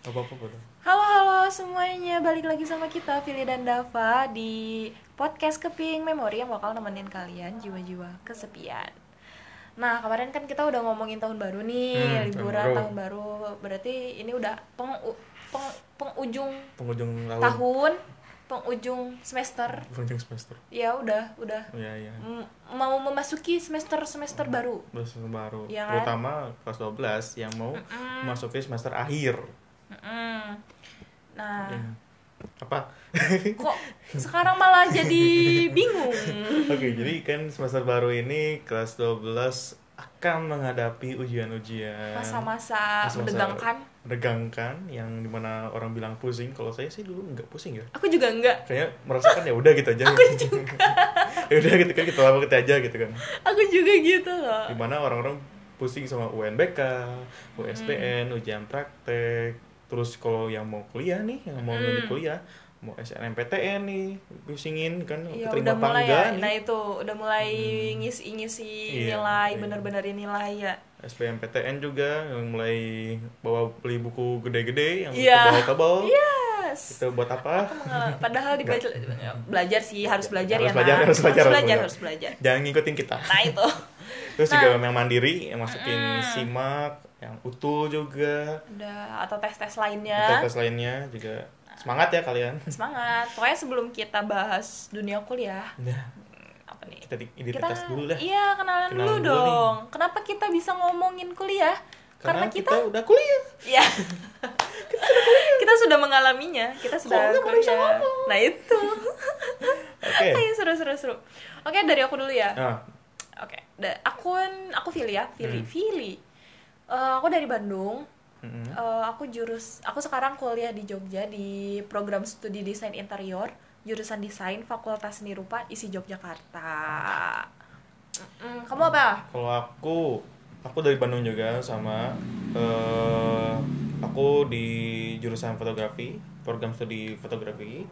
apa apa Halo halo semuanya, balik lagi sama kita Vili dan Dava di podcast Keping Memori yang bakal nemenin kalian jiwa-jiwa kesepian. Nah kemarin kan kita udah ngomongin tahun baru nih, Hmm, tahun liburan baru. tahun baru. Berarti ini udah peng, peng- penghujung penghujung tahun tahun, penghujung semester. penghujung semester Ya udah, udah ya ya M- mau memasuki semester semester baru. semester baru Iya kan? terutama kelas 12 yang mau memasuki semester akhir Mm-mm. Nah, Ya. apa kok sekarang malah jadi bingung? oke jadi kan semester baru ini kelas 12 akan menghadapi ujian-ujian Masa-masa Masa-masa menegangkan. menegangkan yang di mana orang bilang pusing kalau saya sih dulu nggak pusing ya Aku juga enggak. kayaknya merasakan ya udah gitu aja aku juga ya udah gitu kan kita lama kita aja gitu kan Aku juga gitu loh. di mana orang-orang pusing sama UNBK, USBN, ujian praktek, terus kalau yang mau kuliah nih, yang mau Hmm. kuliah, mau SNMPTN nih, pusingin kan keterima udah mulai ya. nih. Nah itu udah mulai ngisi-ngisi Iya, nilai, iya. bener-benerin nilai ya. SBMPTN juga yang mulai bawa beli buku gede-gede yang Iya. tebal-tebal. Yes. Itu buat apa? Padahal dibaca belajar sih harus belajar Harus ya. belajar, Nak. harus belajar, harus belajar, belajar. harus belajar. Jangan ngikutin kita. Nah itu. Terus Nah. juga yang mandiri, yang masukin simak, yang utul juga, Udah atau tes-tes lainnya. tes lainnya juga semangat ya kalian. Semangat. Pokoknya sebelum kita bahas dunia kuliah, Nah, apa nih? kita di- identitas dulu dah. Iya, kenalan, Kenalan dulu dulu dong. Kenapa kita bisa ngomongin kuliah? Karena, Karena, kita, kita, udah kuliah. ya kita sudah mengalaminya. Kita sudah nggak boleh bisa kuliah. Nah itu. Oke. Ayo seru seru seru. Oke dari aku dulu ya. Nah, Oke. Da- aku aku Vili ya, Vili, Hmm. Vili. Eh, aku dari Bandung. mm-mm. Eh, aku jurus, aku sekarang kuliah di Jogja di program studi desain interior, jurusan desain Fakultas Seni Rupa ISI Yogyakarta. Mm-mm, kamu apa? kalau aku, aku dari Bandung juga sama. eh aku di jurusan fotografi, program studi fotografi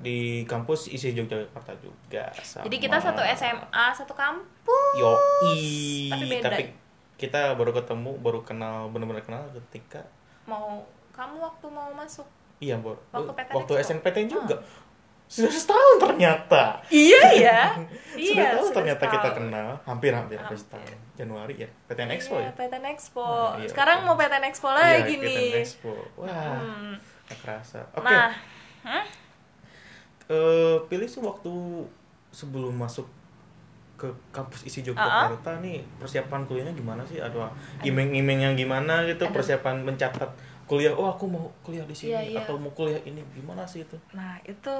di kampus ISI Yogyakarta juga. Sama. Jadi kita satu SMA, satu kampus. Yoi. Tapi beda. Kita baru ketemu, baru kenal, benar-benar kenal ketika Mau kamu waktu mau masuk? iya, baru Waktu PTN waktu juga? SNPTN juga. Sudah setahun ternyata. Iya ya. Sudah iya. tahu sudah ternyata kita setahun. kenal hampir hampir hampir setahun Januari ya PTN Expo Iya, ya PTN Expo. Nah, iya, Sekarang oke. mau PTN Expo Iya, lagi PTN nih. Expo wah Hmm. kerasa oke Nah, hah? Eh, pilih sih waktu sebelum masuk ke kampus isi Yogyakarta nih persiapan kuliahnya gimana sih ada iming-iming yang gimana gitu Aduh. persiapan mencatat kuliah oh aku mau kuliah di sini Iya, iya. atau mau kuliah ini gimana sih itu Nah, itu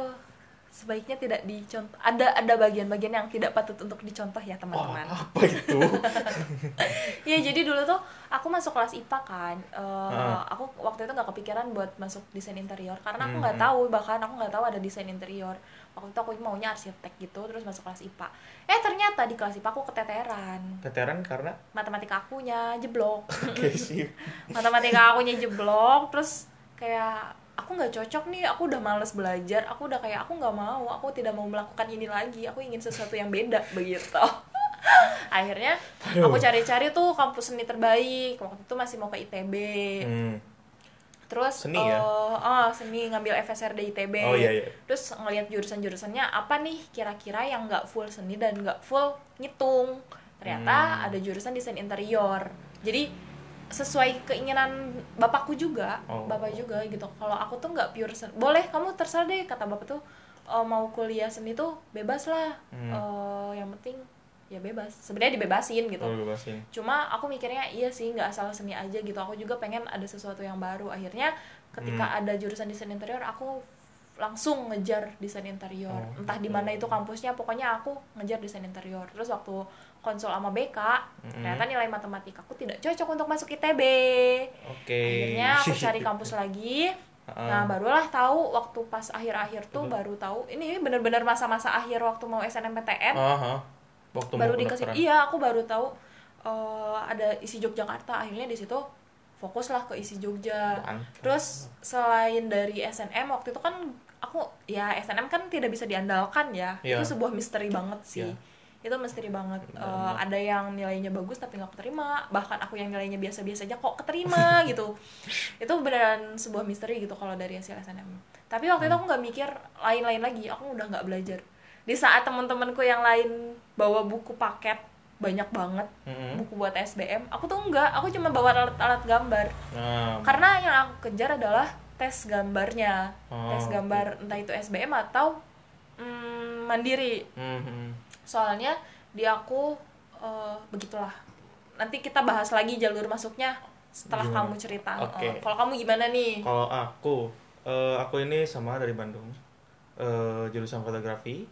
sebaiknya tidak dicontoh. Ada ada bagian-bagian yang tidak patut untuk dicontoh ya, oh teman-teman. apa itu Iya, jadi dulu tuh aku masuk kelas IPA kan. Eh, Ah. aku waktu itu nggak kepikiran buat masuk desain interior karena aku nggak hmm. tahu bahkan aku nggak tahu ada desain interior. Waktu itu aku maunya arsitek gitu, terus masuk kelas IPA. Eh, ternyata di kelas IPA aku keteteran. veteran karena Matematika akunya jeblok. sih matematika akunya jeblok terus kayak aku nggak cocok nih aku udah males belajar aku udah kayak aku nggak mau aku tidak mau melakukan ini lagi aku ingin sesuatu yang beda begitu akhirnya Aduh. aku cari-cari tuh kampus seni terbaik waktu itu masih mau ke ITB Hmm. Terus Seni ya? eh, ah, seni ngambil FSRD ITB oh iya iya terus ngelihat jurusan-jurusannya apa nih kira-kira yang nggak full seni dan nggak full ngitung ternyata Hmm. ada jurusan desain interior jadi sesuai keinginan bapakku juga Oh. bapak juga gitu kalau aku tuh nggak pure seni boleh kamu terserah deh kata bapak tuh "Eh, mau kuliah seni tuh bebas lah Hmm. Eh, yang penting ya bebas sebenarnya dibebasin gitu oh bebasin cuma aku mikirnya iya sih nggak asal seni aja gitu aku juga pengen ada sesuatu yang baru akhirnya ketika Hmm. ada jurusan desain interior aku langsung ngejar desain interior Oh, entah di gitu. mana itu kampusnya pokoknya aku ngejar desain interior terus waktu konsul sama BK Mm-mm. ternyata nilai matematika aku tidak cocok untuk masuk ITB oke akhirnya aku cari kampus lagi Ah. nah barulah tahu waktu pas akhir-akhir tuh Mhm. baru tahu ini bener-bener masa-masa akhir waktu mau SNMPTN Aha. Waktu baru dikasih iya aku baru tahu eh, ada isi Yogyakarta. Akhirnya di situ fokuslah ke isi Jogja. Mantap. terus selain dari SNM waktu itu kan aku ya SNM kan tidak bisa diandalkan ya. Iya. itu sebuah misteri banget sih. Iya. itu misteri banget. Benar, Eh, ada yang nilainya bagus tapi nggak keterima. Bahkan aku yang nilainya biasa-biasa aja kok keterima gitu. Itu beneran sebuah misteri gitu kalau dari hasil SNM tapi waktu itu aku nggak mikir lain-lain lagi. Aku udah nggak belajar di saat teman-temanku yang lain bawa buku paket banyak banget Mm-mm. buku buat SBM aku tuh enggak. Aku cuma bawa alat-alat gambar. Nah, karena yang aku kejar adalah tes gambarnya. Oh, tes gambar entah itu SBM atau mm, mandiri. Mhm. soalnya di aku eh, begitulah. Nanti kita bahas lagi jalur masuknya setelah Gimana? kamu cerita. Eh, kalau kamu gimana nih? Kalau aku, eh, aku ini sama dari Bandung, Eh, jurusan fotografi,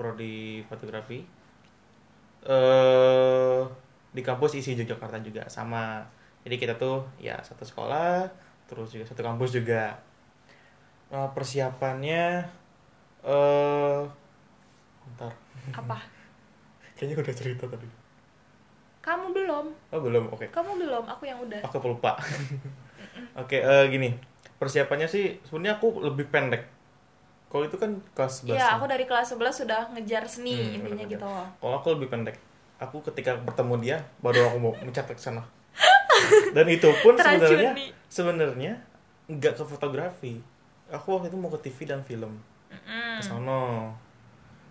prodi fotografi. eh di kampus isi Yogyakarta juga sama. Jadi kita tuh ya satu sekolah, terus juga satu kampus juga. Nah, persiapannya, eh, bentar, apa kayaknya udah cerita tadi. kamu belum Oh belum, oke. kamu belum aku yang udah Aku pelupa. Oke, eh, gini. Persiapannya sih sebenarnya aku lebih pendek. Kalau itu kan kelas 11. Iya, aku dari kelas 11 sudah ngejar seni Hmm, intinya gitu. Kalau aku lebih pendek. Aku ketika bertemu dia baru aku mau mencatat ke sana. Dan itu pun sebenarnya sebenarnya nggak ke fotografi. Aku waktu itu mau ke TV dan film. Mm-mm. Ke sono.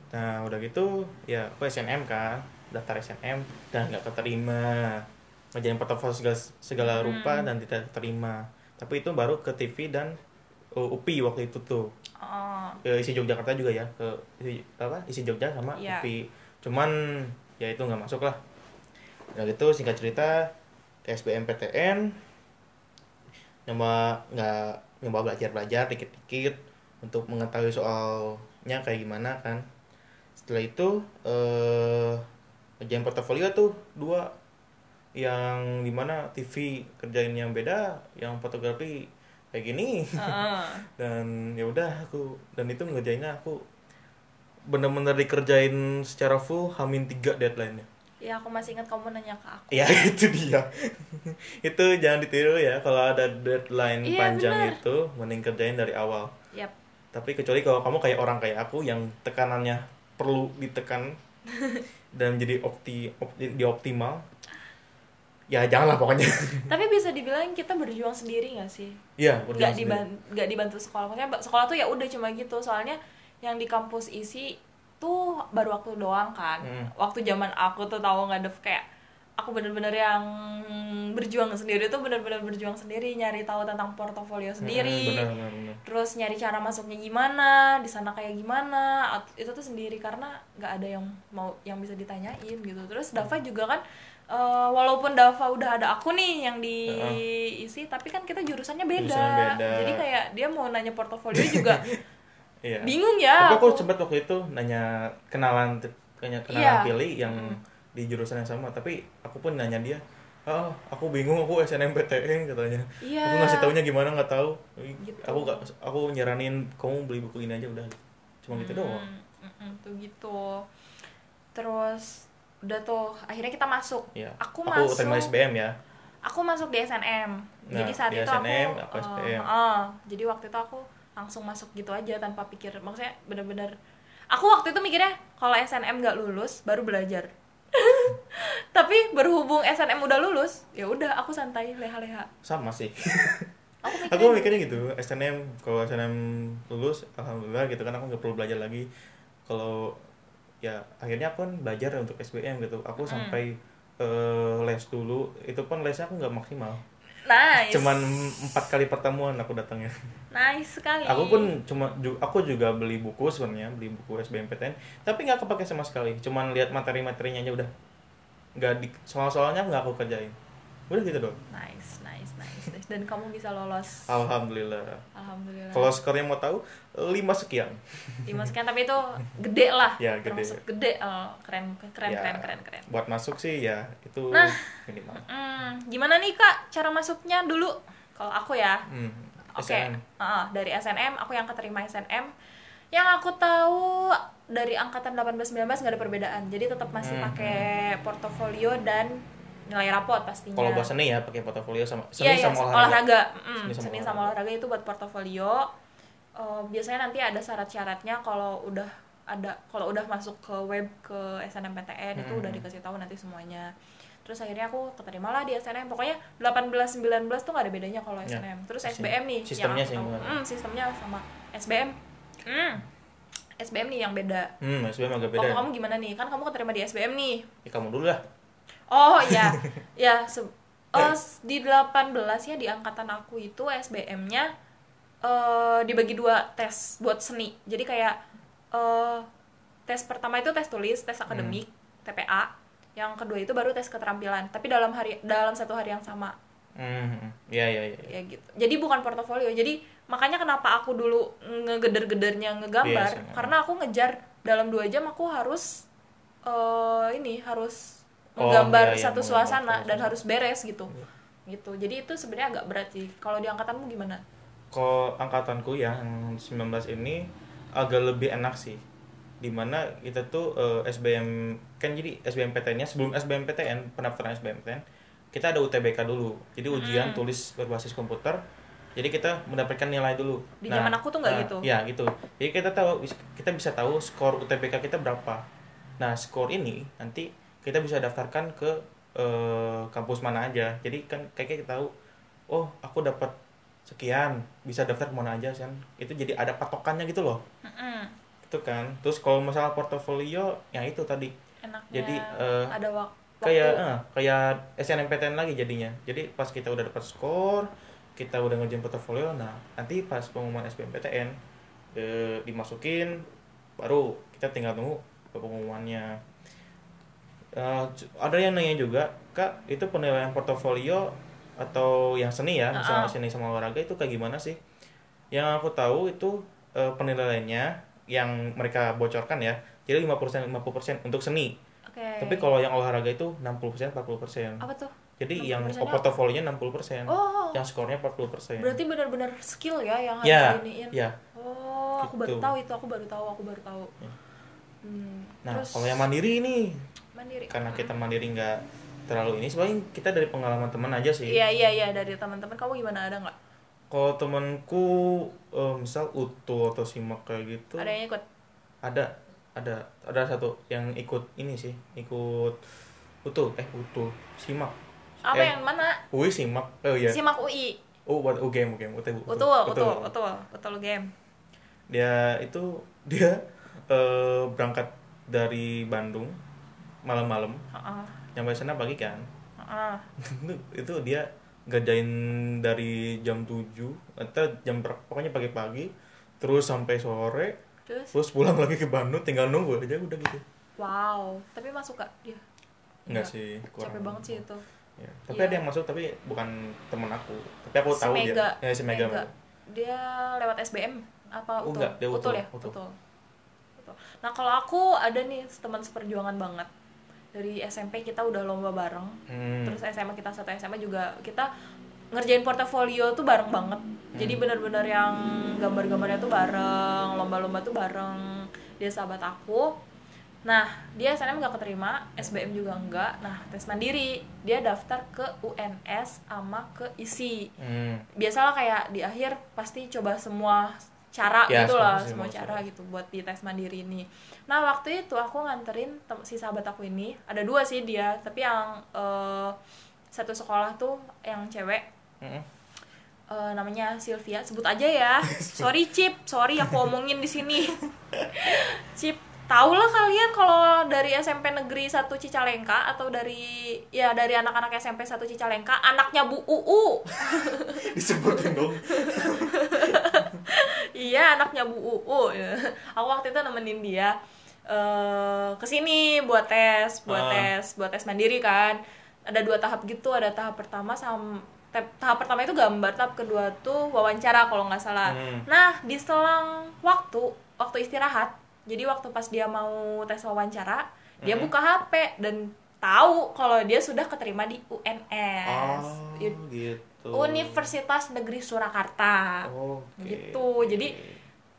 Nah, udah gitu ya aku SNM kan, daftar SNM dan nggak keterima. Ngerjain portofolio segala, segala rupa dan tidak terima. Tapi itu baru ke TV dan uh, UPI waktu itu tuh. Oh, ke isi Yogyakarta juga ya ke isi apa isi Jogja sama Iya. UPI cuman ya itu nggak masuk lah. Udah gitu singkat cerita SBMPTN nyoba nggak nyoba belajar belajar dikit dikit untuk mengetahui soalnya kayak gimana kan. Setelah itu eh kerjaan portofolio tuh dua. Yang di mana TV kerjain yang beda yang fotografi kayak gini heeh. dan ya udah aku dan itu ngerjainnya aku bener-bener dikerjain secara full hamin tiga deadline-nya ya aku masih ingat kamu nanya ke aku. ya itu dia itu jangan ditiru ya kalau ada deadline Iya, panjang bener. itu mending kerjain dari awal Yap. tapi kecuali kalau kamu kayak orang kayak aku yang tekanannya perlu ditekan dan jadi opti, opti di optimal ya janganlah pokoknya Tapi bisa dibilang kita berjuang sendiri gak sih? iya Gak, berjuang sendiri. diban gak dibantu sekolah. Maksudnya sekolah tuh ya udah cuma gitu. Soalnya yang di kampus isi tuh baru waktu doang kan. Hmm. Waktu zaman aku tuh tahu nggak ada kayak aku bener-bener yang berjuang sendiri tuh bener-bener berjuang sendiri nyari tahu tentang portofolio sendiri. Hmm, benar, benar, benar. terus nyari cara masuknya gimana di sana kayak gimana itu tuh sendiri karena nggak ada yang mau yang bisa ditanyain gitu terus Dava juga kan eh, walaupun Dava udah ada aku nih yang diisi tapi kan kita jurusannya beda, Jurusannya beda. jadi kayak dia mau nanya portofolio juga Iya. bingung ya Tapi aku aku. sempat waktu itu nanya kenalan kayaknya kenalan Iya. pilih yang di jurusan yang sama, tapi aku pun nanya dia, "Oh, aku bingung aku SNMPTN," katanya. Iya. Aku ngasih taunya gimana nggak tahu. Gitu. Aku gak, aku nyaranin kamu beli buku ini aja udah. Cuma gitu doang. Hmm, mm, mm, tuh gitu terus udah tuh akhirnya kita masuk Iya. aku, aku masuk terima SBM ya. aku masuk di SNM Nah, jadi saat di itu SNM, aku, aku eh, SPM. eh, jadi waktu itu aku langsung masuk gitu aja tanpa pikir maksudnya bener-bener aku waktu itu mikirnya kalau SNM nggak lulus baru belajar tapi berhubung SNM udah lulus ya udah aku santai leha-leha Sama sih. aku mikirnya aku mikirnya gitu, SNM kalau SNM lulus alhamdulillah gitu kan aku nggak perlu belajar lagi. Kalau ya akhirnya aku kan belajar untuk SBM gitu. Aku Hmm. sampai eh, les dulu, itu pun lesnya aku nggak maksimal. nice. Cuman empat kali pertemuan aku datangnya. Nice sekali. Aku pun cuma ju- aku juga beli buku sebenarnya beli buku SBMPTN tapi nggak kepake sama sekali. Cuman lihat materi-materinya aja udah. Nggak di soal-soalnya nggak aku kerjain udah gitu dong nice nice nice nice. dan kamu bisa lolos alhamdulillah alhamdulillah kalau skornya mau tahu lima sekian lima sekian tapi itu gede lah Ya, gede. termasuk gede oh, keren keren Ya, keren keren keren buat masuk sih ya itu Nah. minimal Hmm, gimana nih kak cara masuknya dulu? Kalau aku ya, hmm. oke, SNM. Heeh, dari SNM, aku yang keterima SNM. Yang aku tahu dari angkatan 18-19 nggak ada perbedaan, jadi tetap masih Hmm, pakai portofolio dan nilai rapot pastinya. kalau bahasa seni ya pakai portofolio sama seni Iya, iya, sama olahraga, olahraga. Mm, Seni sama seni, olahraga. sama olahraga itu buat portofolio. Eh, biasanya nanti ada syarat-syaratnya kalau udah ada kalau udah masuk ke web ke SNMPTN itu Hmm. udah dikasih tahu nanti semuanya terus akhirnya aku keterima lah di SNM pokoknya 18 19 tuh gak ada bedanya kalau Ya. SNM terus Sim- SBM nih sistemnya yang sih aku tahu. Hmm, sistemnya sama SBM hmm. SBM nih yang beda hmm SBM agak beda kalau kamu gimana nih kan kamu keterima di SBM nih ya, kamu dulu lah Oh iya, ya se- oh, di 18 ya di angkatan aku itu SBM-nya eh dibagi dua tes buat seni. Jadi kayak eh tes pertama itu tes tulis, tes akademik, TPA. Yang kedua itu baru tes keterampilan, tapi dalam hari dalam satu hari yang sama hmm ya ya ya, ya. ya gitu. Jadi bukan portofolio. Jadi makanya kenapa aku dulu ngegeder-gedernya ngegambar sama. karena aku ngejar dalam dua jam aku harus eh ini harus menggambar iya, iya, satu suasana suasana. dan harus beres gitu. Iya. Gitu. Jadi itu sebenarnya agak berat sih. Kalau di angkatanmu gimana? kalau angkatanku yang 19 ini agak lebih enak sih di mana kita tuh eh, SBM kan jadi SBMPTN-nya sebelum SBMPTN pendaftaran SBMPTN kita ada UTBK dulu jadi ujian Hmm. tulis berbasis komputer jadi kita mendapatkan nilai dulu Di zaman aku tuh nggak nah, gitu. ya gitu jadi kita tahu kita bisa tahu skor UTBK kita berapa nah skor ini nanti kita bisa daftarkan ke eh, kampus mana aja. Jadi kan kayak kita tahu oh aku dapat sekian bisa daftar ke mana aja kan itu jadi ada patokannya gitu loh. Mm-mm. itu kan. Terus kalau masalah portofolio yang itu tadi. Enaknya Jadi, eh, ada wak- waktu. kayak eh, kayak SNMPTN lagi jadinya. Jadi pas kita udah dapat skor kita udah ngerjain portofolio nah nanti pas pengumuman SBMPTN eh, dimasukin baru kita tinggal tunggu pengumumannya Eh, c- ada yang nanya juga kak itu penilaian portofolio atau yang seni ya misalnya Uh-uh. seni sama olahraga itu kayak gimana sih yang aku tahu itu eh, penilaiannya yang mereka bocorkan ya jadi 50% 50% untuk seni Oke. tapi kalau yang olahraga itu 60% 40%. apa tuh? Jadi yang 60% -nya portofolionya 60%. Oh, Yang skornya 40%. berarti benar-benar skill ya yang harus ya, diiniin. ya. Oh, aku baru Gitu. tahu itu, aku baru tahu, aku baru tahu. Ya. Hmm, Nah, terus kalau yang mandiri ini mandiri. karena kita mandiri nggak terlalu ini sebenarnya kita dari pengalaman teman aja sih. Iya, iya, iya dari teman-teman kamu gimana ada nggak? Kalau temanku eh, misal utuh atau simak kayak gitu Ada yang ikut? ada ada ada satu yang ikut ini sih ikut utuh eh utuh simak Apa Eh, yang mana? UI simak oh iya Simak UI. oh buat UGM UGM utuh Betul, betul, betul, betul game. dia itu dia eh, berangkat dari Bandung malam-malam Heeh. nyampe sana pagi kan Heeh. itu dia ngerjain dari jam 7 atau jam berapa pokoknya pagi-pagi terus sampai sore Terus terus pulang lagi ke Bandung tinggal nunggu aja udah gitu wow, tapi masuk gak dia? enggak Enggak. sih kurang Capek banget sih itu. Ya, tapi Iya. ada yang masuk tapi bukan temen aku tapi aku Si tahu Mega. dia ya si Mega, Mega. Dia lewat SBM apa Oh, utul? enggak, dia utul, ya? utul. Utul. Utul. Nah, kalau aku ada nih teman seperjuangan banget. Dari SMP kita udah lomba bareng. Hmm. Terus SMA kita satu SMA juga kita ngerjain portofolio tuh bareng banget. Jadi Hmm. bener-bener yang gambar-gambarnya tuh bareng, lomba-lomba tuh bareng. Dia sahabat aku. Nah, dia SNM nggak keterima, SBM juga enggak. Nah, tes mandiri, dia daftar ke UNS sama ke ISI. Hmm. Biasalah kayak di akhir pasti coba semua cara Ya, gitu lah, semua- cara gitu buat di tes mandiri ini. Nah, waktu itu aku nganterin si sahabat aku ini, ada dua sih dia, tapi yang eh, satu sekolah tuh yang cewek. Mm-mm. eh, namanya Sylvia sebut aja ya. Sorry Cip. Sorry aku omongin di sini. Cip tau lah kalian kalau dari SMP Negeri 1 Cicalengka atau dari ya dari anak-anak SMP 1 Cicalengka anaknya Bu UU disebutin dong iya anaknya Bu UU aku waktu itu nemenin dia eh ke sini buat tes buat Ah. tes buat tes mandiri kan ada dua tahap gitu ada tahap pertama sama tahap pertama itu gambar tahap kedua tuh wawancara kalau nggak salah Hmm. nah di selang waktu waktu istirahat jadi waktu pas dia mau tes wawancara dia Hmm. buka HP dan tahu kalau dia sudah keterima di UNS oh gitu. Universitas Negeri Surakarta. Oke. gitu. Jadi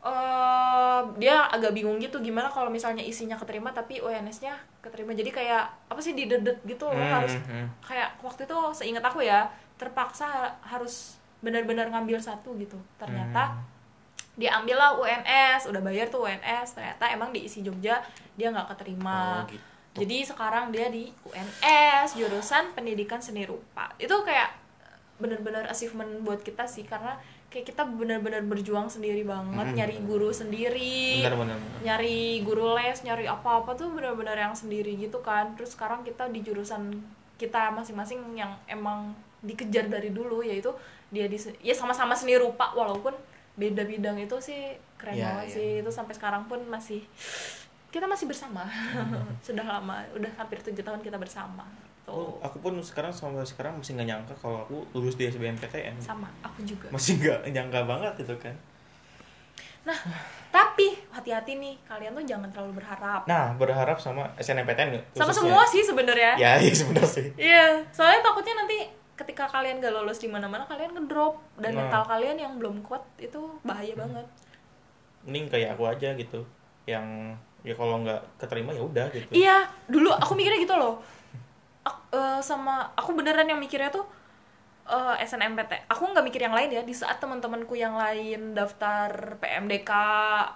eh dia agak bingung gitu gimana kalau misalnya isinya keterima tapi UNS-nya keterima. Jadi kayak apa sih didedet gitu loh. Hmm, harus hmm. kayak waktu itu seingat aku ya terpaksa harus benar-benar ngambil satu gitu. Ternyata Hmm. diambillah UNS udah bayar tuh UNS ternyata emang di isi Jogja dia nggak keterima. Oh, gitu. jadi sekarang dia di UNS jurusan pendidikan seni rupa. Itu kayak bener-bener achievement buat kita sih karena kayak kita bener-bener berjuang sendiri banget Mm. nyari guru sendiri benar benar benar. nyari guru les nyari apa-apa tuh bener-bener yang sendiri gitu kan terus sekarang kita di jurusan kita masing-masing yang emang dikejar dari dulu yaitu dia di ya sama-sama seni rupa walaupun beda bidang itu sih keren Ya, banget ya. sih itu sampai sekarang pun masih kita masih bersama sudah lama udah hampir tujuh tahun kita bersama Aku, tuh aku pun sekarang sampai sekarang masih nggak nyangka kalau aku lulus di SBMPTN. sama aku juga Masih nggak nyangka banget itu kan. nah tapi hati-hati nih kalian tuh jangan terlalu berharap Nah, berharap sama SNMPTN sama semua sih sebenarnya Ya, iya sebenarnya sih. Iya, soalnya takutnya nanti ketika kalian gak lolos di mana-mana kalian ngedrop dan Nah. mental kalian yang belum kuat itu bahaya banget. Mending kayak aku aja gitu. Yang ya kalau nggak keterima ya udah gitu. Iya, dulu aku mikirnya gitu loh. Eh, sama aku beneran yang mikirnya tuh eh, SNMPT. Aku nggak mikir yang lain ya. Di saat teman-temanku yang lain daftar PMDK,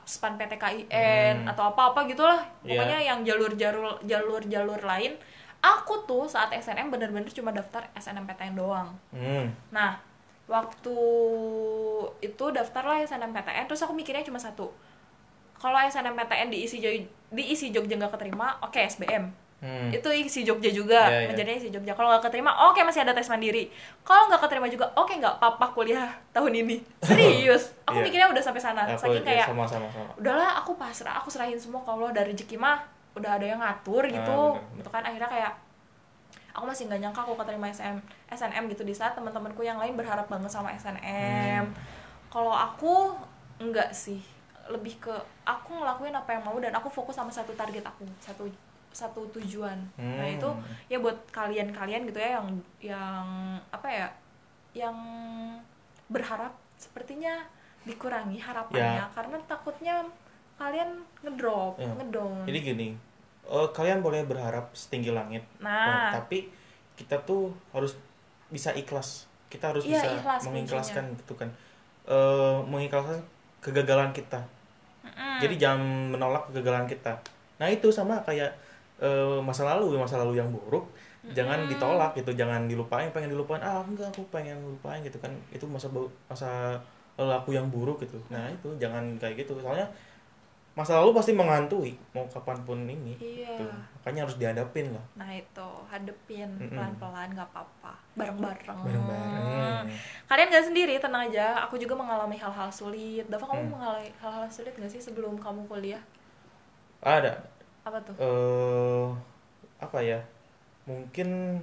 SPAN PTKIN Hmm. atau apa-apa gitulah. Iya. Pokoknya yang jalur-jalur jalur-jalur lain. Aku tuh saat SNM bener-bener cuma daftar SNMPTN doang. Hmm. Nah, waktu itu daftarlah SNMPTN, terus aku mikirnya cuma satu. Kalau SNMPTN diisi diisi Jogja nggak keterima, oke SBM. Hmm. Itu isi Jogja juga, iya. menjadinya isi Jogja. Kalau nggak keterima, oke masih ada tes mandiri. Kalau nggak keterima juga, oke nggak apa-apa kuliah tahun ini. Serius, aku Iya. mikirnya udah sampai sana. Aku Saking ya, kayak, sama sama sama. udahlah aku pasrah, aku serahin semua kalau dari rezeki mah udah ada yang ngatur gitu. Ah, bener, bener. Gitu kan akhirnya kayak aku masih nggak nyangka aku keterima SM, SNM gitu di saat teman-temanku yang lain berharap banget sama SNM. Hmm. Kalau aku enggak sih, lebih ke aku ngelakuin apa yang mau dan aku fokus sama satu target aku, satu satu tujuan. Nah, Hmm. itu ya buat kalian-kalian gitu ya yang yang apa ya? Yang berharap sepertinya dikurangi harapannya Ya. karena takutnya kalian ngedrop, Ya. ngedown. Jadi gini, eh, kalian boleh berharap setinggi langit, Nah, Oh, tapi kita tuh harus bisa ikhlas. Kita harus Iya, bisa ikhlas mengikhlaskan gitu kan. Eh, mengikhlaskan kegagalan kita. mm-mm. Jadi jangan menolak kegagalan kita. Nah itu sama kayak eh, masa lalu, masa lalu yang buruk, jangan ditolak gitu, jangan dilupain, pengen dilupain. Ah enggak, aku pengen lupain gitu kan. Itu masa masa lalu aku yang buruk gitu. Nah itu jangan kayak gitu. Soalnya masa lalu pasti menghantui mau kapan pun ini. Iya. Gitu. Makanya harus dihadapin lah. Nah itu hadepin Mm-mm. pelan-pelan nggak apa-apa bareng-bareng. Bareng-bareng. Kalian gak sendiri tenang aja. Aku juga mengalami hal-hal sulit. Dava kamu Hmm. mengalami hal-hal sulit gak sih sebelum kamu kuliah? Ada Apa tuh? eh apa ya? Mungkin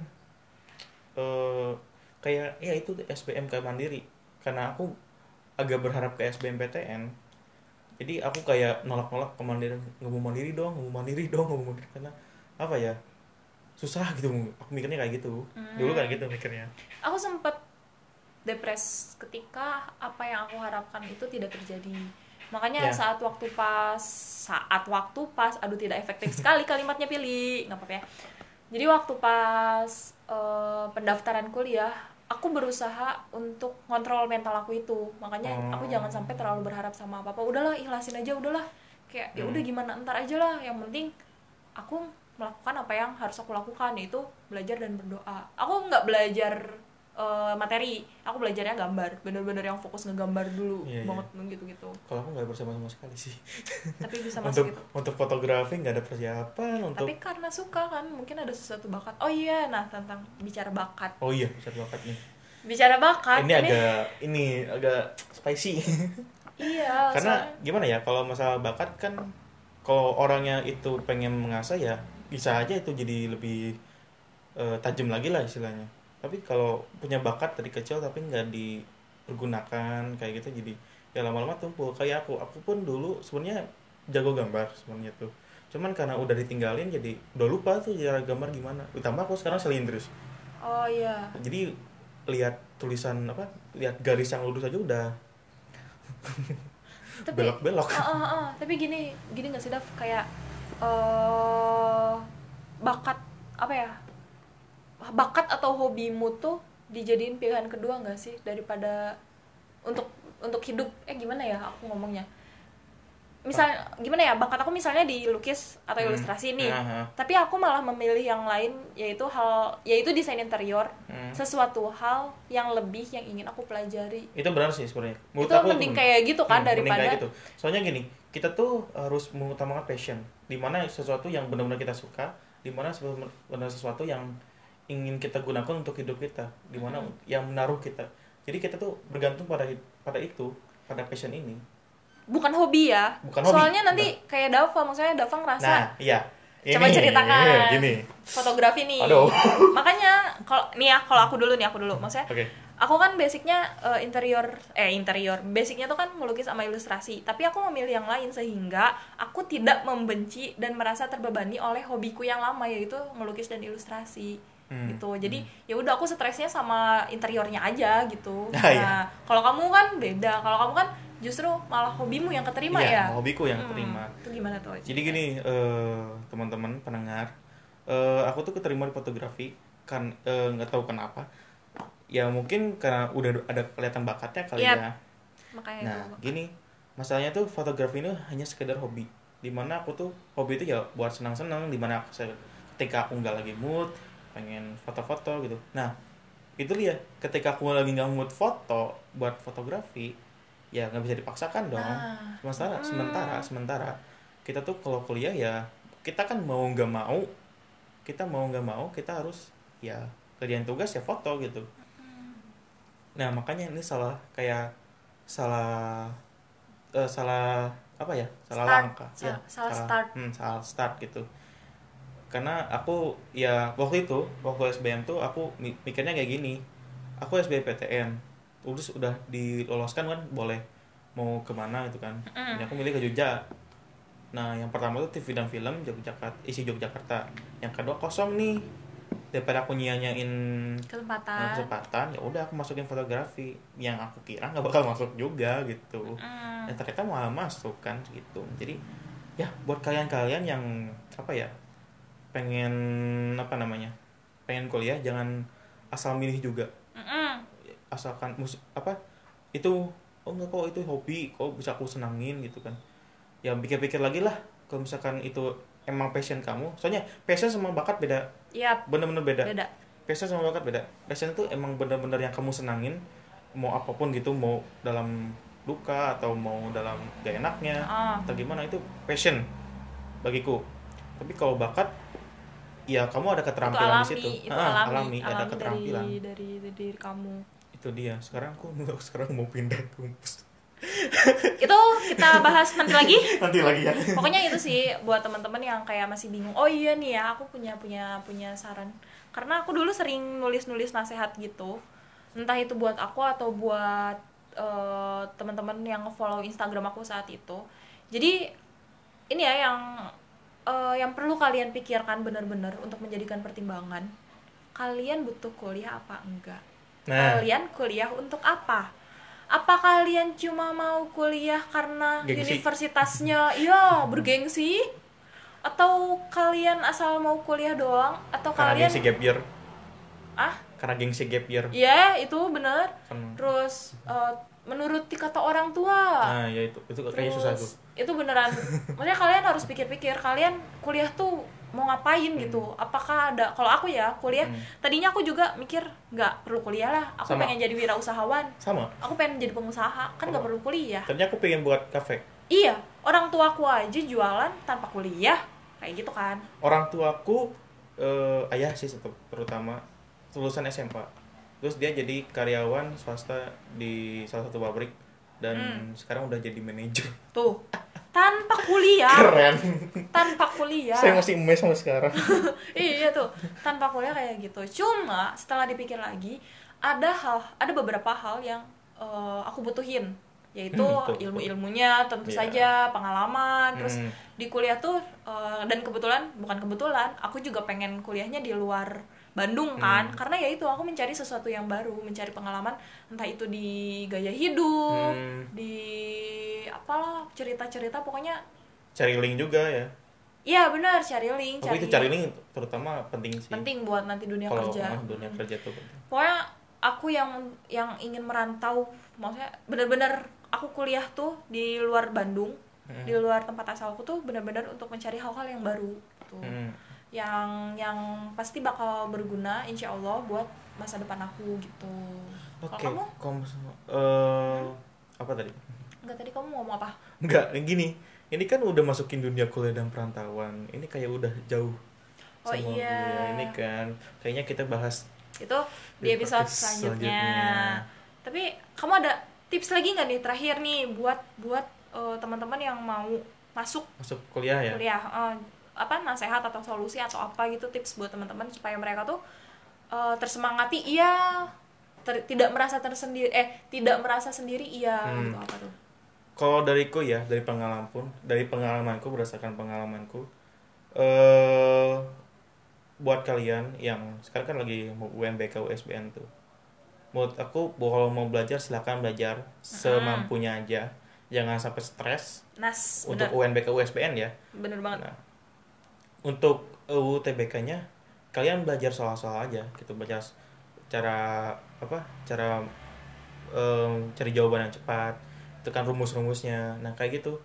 eh kayak ya itu SBM kayak mandiri. Karena aku agak berharap ke SBMPTN. Jadi aku kayak nolak-nolak ke mandiri, nggak mau mandiri dong, nggak mau mandiri dong, nggak mau mandiri karena apa ya? Susah gitu. Aku mikirnya kayak gitu. Dulu kan gitu mikirnya. Aku sempet depres ketika apa yang aku harapkan itu tidak terjadi. Makanya Ya. saat waktu pas saat waktu pas aduh tidak efektif sekali kalimatnya pilih nggak apa-apa ya. Jadi waktu pas eh, pendaftaran kuliah aku berusaha untuk kontrol mental aku itu. Makanya Oh. aku jangan sampai terlalu berharap sama apa-apa. Udahlah ikhlasin aja udahlah. Kayak ya udah Hmm. gimana ntar aja lah. Yang penting aku melakukan apa yang harus aku lakukan yaitu belajar dan berdoa. Aku nggak belajar eh, materi, aku belajarnya gambar. Bener-bener yang fokus ngegambar dulu Iya, iya. banget gitu-gitu. Kalau aku nggak bersama sama sekali sih. Tapi bisa untuk masuk gitu. untuk fotografi nggak ada persiapan untuk Tapi karena suka kan, mungkin ada sesuatu bakat. Oh iya, nah tentang bicara bakat. oh iya bisa bakat nih Bicara bakat ini agak ini agak spicy iya, karena soalnya- gimana ya kalau masalah bakat kan kalau orangnya itu pengen mengasah ya bisa aja itu jadi lebih eh, tajam lagi lah istilahnya tapi kalau punya bakat dari kecil tapi nggak dipergunakan kayak gitu jadi ya lama-lama tumpul kayak aku aku pun dulu sebenarnya jago gambar sebenarnya tuh cuman karena udah ditinggalin jadi udah lupa tuh cara gambar gimana ditambah aku sekarang selindris Oh iya. jadi lihat tulisan apa lihat garis yang lurus aja udah Tapi belok-belok Ah, ah, ah. tapi gini, gini gak sih Dav kayak eh bakat apa ya? Bakat atau hobimu tuh dijadiin pilihan kedua nggak sih daripada untuk untuk hidup eh gimana ya aku ngomongnya misal gimana ya bakat aku misalnya di lukis atau Hmm. ilustrasi nih Aha. tapi aku malah memilih yang lain yaitu hal yaitu desain interior Hmm. sesuatu hal yang lebih yang ingin aku pelajari itu benar sih sebenarnya Menurut itu aku mending benar. kayak gitu kan Hmm, daripada kayak gitu. soalnya gini kita tuh harus mengutamakan passion di mana sesuatu yang benar-benar kita suka di mana benar sesuatu yang ingin kita gunakan untuk hidup kita di mana Hmm. yang menaruh kita. Jadi kita tuh bergantung pada pada itu pada passion ini. Bukan hobi ya. Bukan hobi, soalnya nanti kayak Dava maksudnya Dava ngerasa nah iya. Coba Ini, ceritakan. gini. fotografi nih. Aduh. makanya kalau nih ya kalau aku dulu nih aku dulu. Maksudnya oke. aku kan basicnya eh, interior eh interior. Basicnya tuh kan melukis sama ilustrasi. Tapi aku memilih yang lain sehingga aku tidak membenci dan merasa terbebani oleh hobiku yang lama yaitu melukis dan ilustrasi Hmm, gitu jadi ya udah aku stresnya sama interiornya aja gitu Ah, iya. nah kalau kamu kan beda kalau kamu kan justru malah hobimu yang keterima Iya, ya hobiku yang Hmm, keterima itu gimana tuh Jadi gini, eh, teman-teman pendengar, eh, aku tuh keterima di fotografi kan eh, nggak tahu kenapa. Ya mungkin karena udah ada kelihatan bakatnya kali Yap. ya. makanya Nah, itu. gini, masalahnya tuh fotografi ini hanya sekedar hobi. Di mana aku tuh hobi itu ya buat senang-senang. Di mana aku, ketika aku nggak lagi mood, pengen foto-foto gitu. Nah, itu dia. Ketika aku lagi nggak mood foto buat fotografi, ya nggak bisa dipaksakan dong Nah, sementara Hmm. sementara sementara kita tuh kalau kuliah ya kita kan mau nggak mau kita mau nggak mau kita harus ya kerjaan tugas ya foto gitu nah makanya ini salah kayak salah eh, salah apa ya salah Start. langkah Sa- ya salah start. hmm, salah start gitu karena aku ya waktu itu waktu SBM tuh aku mi- mikirnya kayak gini. Aku SBMPTN terus udah diloloskan kan boleh mau ke mana gitu kan. Mm. Jadi aku milih ke Jogja. Nah yang pertama tuh TV dan film Yogyakarta isi Yogyakarta yang kedua kosong nih. Daripada aku nyanyain kesempatan. Kesempatan ya udah aku masukin fotografi. Yang aku kira nggak bakal masuk juga gitu. Hmm. dan ternyata malah masuk kan gitu. Jadi ya buat kalian-kalian yang apa ya pengen apa namanya pengen kuliah jangan asal milih juga. Mm-mm. asalkan mus apa itu oh enggak kok itu hobi kok bisa aku senangin gitu kan. Ya pikir-pikir lagi lah kalau misalkan itu emang passion kamu. Soalnya passion sama bakat beda. Yap, bener-bener beda. Beda. passion sama bakat beda. Passion itu emang bener-bener yang kamu senangin mau apa pun gitu mau dalam luka atau mau dalam gak enaknya Ah. atau gimana itu passion bagiku. Tapi kalau bakat ya kamu ada Itu keterampilan alami, di situ itu Ah, alami, ada alami keterampilan dari, dari dari diri kamu. itu dia sekarang aku sekarang mau pindah kampus Itu kita bahas nanti lagi. nanti lagi ya Pokoknya itu sih buat teman-teman yang kayak masih bingung. Oh iya nih ya, aku punya punya punya saran. Karena aku dulu sering nulis-nulis nasihat gitu. Entah itu buat aku atau buat eh, teman-teman yang follow Instagram aku saat itu. Jadi ini ya yang eh, yang perlu kalian pikirkan benar-benar untuk menjadikan pertimbangan. Kalian butuh kuliah apa enggak? nah Kalian kuliah untuk apa? Apa kalian cuma mau kuliah karena Gengsi. universitasnya iya bergengsi? Atau kalian asal mau kuliah doang? Atau karena kalian gengsi gap year ah karena gengsi gap year ya itu bener. kan Terus eh, menuruti kata orang tua. nah ya itu itu kayaknya susah tuh itu beneran. Maksudnya kalian harus pikir-pikir kalian kuliah tuh mau ngapain gitu? Apakah ada? Kalau aku ya kuliah, Hmm. tadinya aku juga mikir nggak perlu kuliah lah. Aku Sama. pengen jadi wirausahawan. sama Aku pengen jadi pengusaha, kan nggak Oh. perlu kuliah. tadinya aku pengen buat kafe Iya, orang tuaku aja jualan tanpa kuliah, kayak gitu kan? orang tuaku eh, ayah sih terutama lulusan SMA terus dia jadi karyawan swasta di salah satu pabrik dan Hmm. sekarang udah jadi manajer Tuh, tanpa kuliah, keren tanpa kuliah. saya masih emes sama sekarang iya tuh tanpa kuliah kayak gitu cuma setelah dipikir lagi ada hal ada beberapa hal yang eh, aku butuhin yaitu Hmm, betul, ilmu ilmunya tentu Iya. saja pengalaman terus Hmm. di kuliah tuh eh, dan kebetulan bukan kebetulan aku juga pengen kuliahnya di luar Bandung kan Hmm. karena ya itu aku mencari sesuatu yang baru mencari pengalaman entah itu di gaya hidup Hmm. di apalah cerita-cerita pokoknya cari link juga ya iya benar cari link tapi itu cari link terutama penting sih penting buat nanti dunia kalau kerja ah, dunia kerja tuh penting pokoknya aku yang yang ingin merantau maksudnya benar-benar aku kuliah tuh di luar Bandung Hmm. di luar tempat asalku tuh benar-benar untuk mencari hal-hal yang baru gitu. Hmm. Yang yang pasti bakal berguna insya Allah buat masa depan aku gitu Oke, kalau kamu kamu eh apa tadi? Enggak tadi kamu ngomong apa Enggak, gini. Ini kan udah masukin dunia kuliah dan perantauan. Ini kayak udah jauh. Oh sama iya. kuliah. Ini kan kayaknya kita bahas itu di episode selanjutnya. selanjutnya. Tapi kamu ada tips lagi nggak nih terakhir nih buat buat eh, teman-teman yang mau masuk masuk kuliah ya. kuliah eh, apa nasihat atau solusi atau apa gitu tips buat teman-teman supaya mereka tuh eh, tersemangati iya ter- tidak merasa tersendiri eh tidak merasa sendiri iya Hmm. gitu apa tuh Kalau dariku ya, dari pengalaman pun, dari pengalamanku berdasarkan pengalamanku eh buat kalian yang sekarang kan lagi mau UMBK USBN tuh. Menurut aku kalau mau belajar silakan belajar semampunya aja. Jangan sampai stres nas untuk bener UNBK USBN ya. bener banget Nah, untuk UTBK-nya kalian belajar soal-soal aja gitu. Belajar cara apa cara em, cari jawaban yang cepat itu kan rumus-rumusnya. Nah kayak gitu.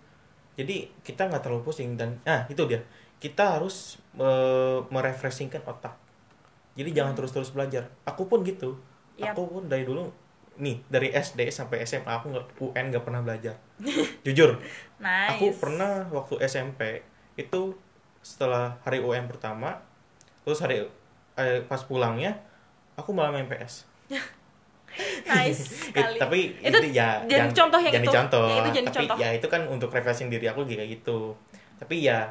Jadi kita nggak terlalu pusing dan nah itu dia. Kita harus eh, merefreshingkan otak. Jadi jangan terus-terus belajar. Aku pun gitu. Yap. aku pun dari dulu nih dari SD sampai SMA aku nggak UN nggak pernah belajar. Jujur. Nice. Aku pernah waktu SMP itu setelah hari UN pertama, terus hari eh, pas pulangnya aku malah main PS. nice It- tapi itu itu ya jadi jangan- contoh yang jangan itu dicontoh. Ya, itu jadi tapi contoh ya itu kan untuk refreshing diri aku kayak gitu. Tapi ya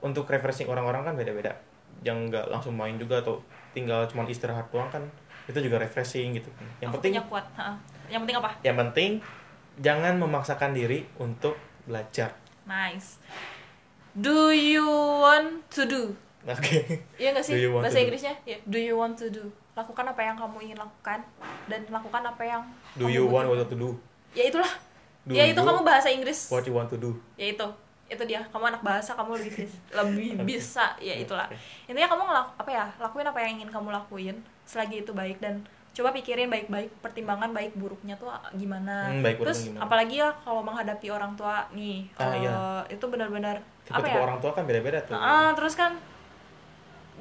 untuk refreshing orang-orang kan beda-beda. Yang nggak langsung main juga atau tinggal cuma istirahat doang kan itu juga refreshing gitu. Yang Aku penting punya kuat ha. yang penting apa yang penting jangan memaksakan diri untuk belajar. nice do you want to do Oke. Iya gak sih bahasa? Inggrisnya? Ya, do you want to do? Lakukan apa yang kamu ingin lakukan dan lakukan apa yang Do kamu you want what to do? Ya itulah. Do ya itu kamu bahasa Inggris. What you want to do? Ya itu. Itu dia. Kamu anak bahasa, kamu lebih bis- lebih bisa. Ya itulah. Oke. Intinya kamu ngelak apa ya? Lakuin apa yang ingin kamu lakuin selagi itu baik dan coba pikirin baik-baik pertimbangan baik buruknya tuh gimana. Hmm, baik Terus gimana. apalagi ya kalau menghadapi orang tua nih, Ah, eh, iya. itu benar-benar Tipe-tipe ya? orang tua kan beda-beda tuh. Ah, terus kan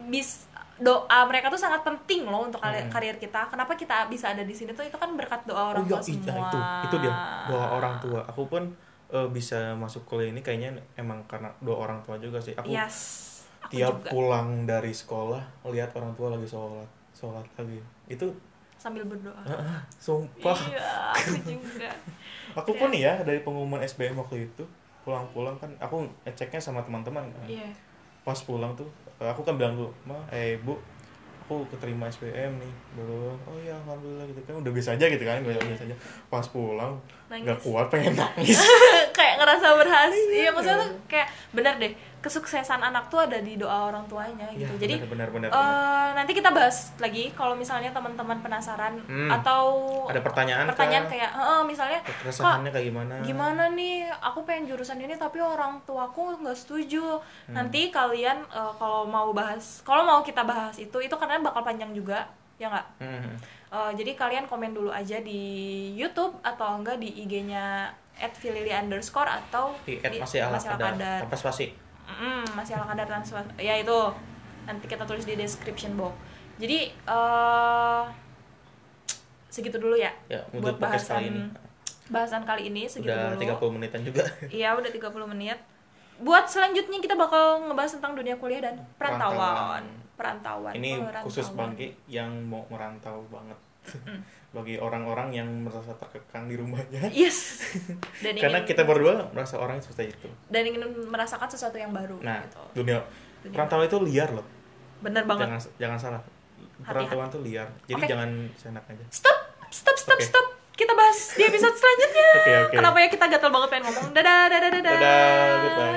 bis doa mereka tuh sangat penting loh untuk Hmm. karir kita. Kenapa kita bisa ada di sini tuh itu kan berkat doa orang oh tua iya, semua. itu itu dia doa orang tua. Aku pun eh, bisa masuk kuliah ini kayaknya emang karena doa orang tua juga sih. Aku Yes. Aku tiap juga pulang dari sekolah lihat orang tua lagi sholat, sholat lagi. Itu sambil berdoa. ah, sumpah. Iya, aku juga. Aku pun ya dari pengumuman SBM waktu itu pulang-pulang kan aku ngeceknya sama teman-teman kan. Iya. pas pulang tuh aku kan bilang dulu ma eh bu aku keterima SBM nih baru oh ya alhamdulillah gitu kan udah biasa aja gitu kan biasa biasa aja pas pulang nggak kuat pengen nangis kayak ngerasa berhasil. Iya, maksudnya tuh kayak benar deh. Kesuksesan anak tuh ada di doa orang tuanya gitu. ya, Jadi benar benar benar, eh, nanti kita bahas lagi kalau misalnya teman-teman penasaran Hmm. atau Ada pertanyaan pertanyaan kah? kayak "Heeh, misalnya keresahannya kayak gimana gimana nih aku pengen jurusan ini tapi orang tuaku nggak setuju Hmm. nanti kalian eh, kalau mau bahas kalau mau kita bahas itu itu karena bakal panjang juga ya nggak Hmm. Eh, jadi kalian komen dulu aja di YouTube atau enggak di IG-nya @filili underscore atau di at masih ala kadar kadar tanpa spasi Mm, masih ala kadar transfer ya itu nanti kita tulis di description box jadi eh segitu dulu ya ya buat untuk podcast bahasan kali ini bahasan kali ini segitu udah dulu 30 menitan juga Iya udah 30 menit. Buat selanjutnya kita bakal ngebahas tentang dunia kuliah dan perantauan. Perantauan. ini perantauan. khusus bagi yang mau merantau banget Mm. Bagi orang-orang yang merasa terkekang di rumahnya Yes. Dan karena ingin, kita berdua merasa orang seperti itu dan ingin merasakan sesuatu yang baru Nah, gitu. dunia Dunia perantauan itu liar loh. Bener banget. Jangan jangan salah. Perantauan itu liar. Jadi Oke. jangan senak aja. Stop, stop, stop, Oke. stop. Kita bahas di episode selanjutnya. Oke, oke. Kenapa ya kita gatel banget pengen ngomong. Dadah, dadah, dadah. Dadah, goodbye.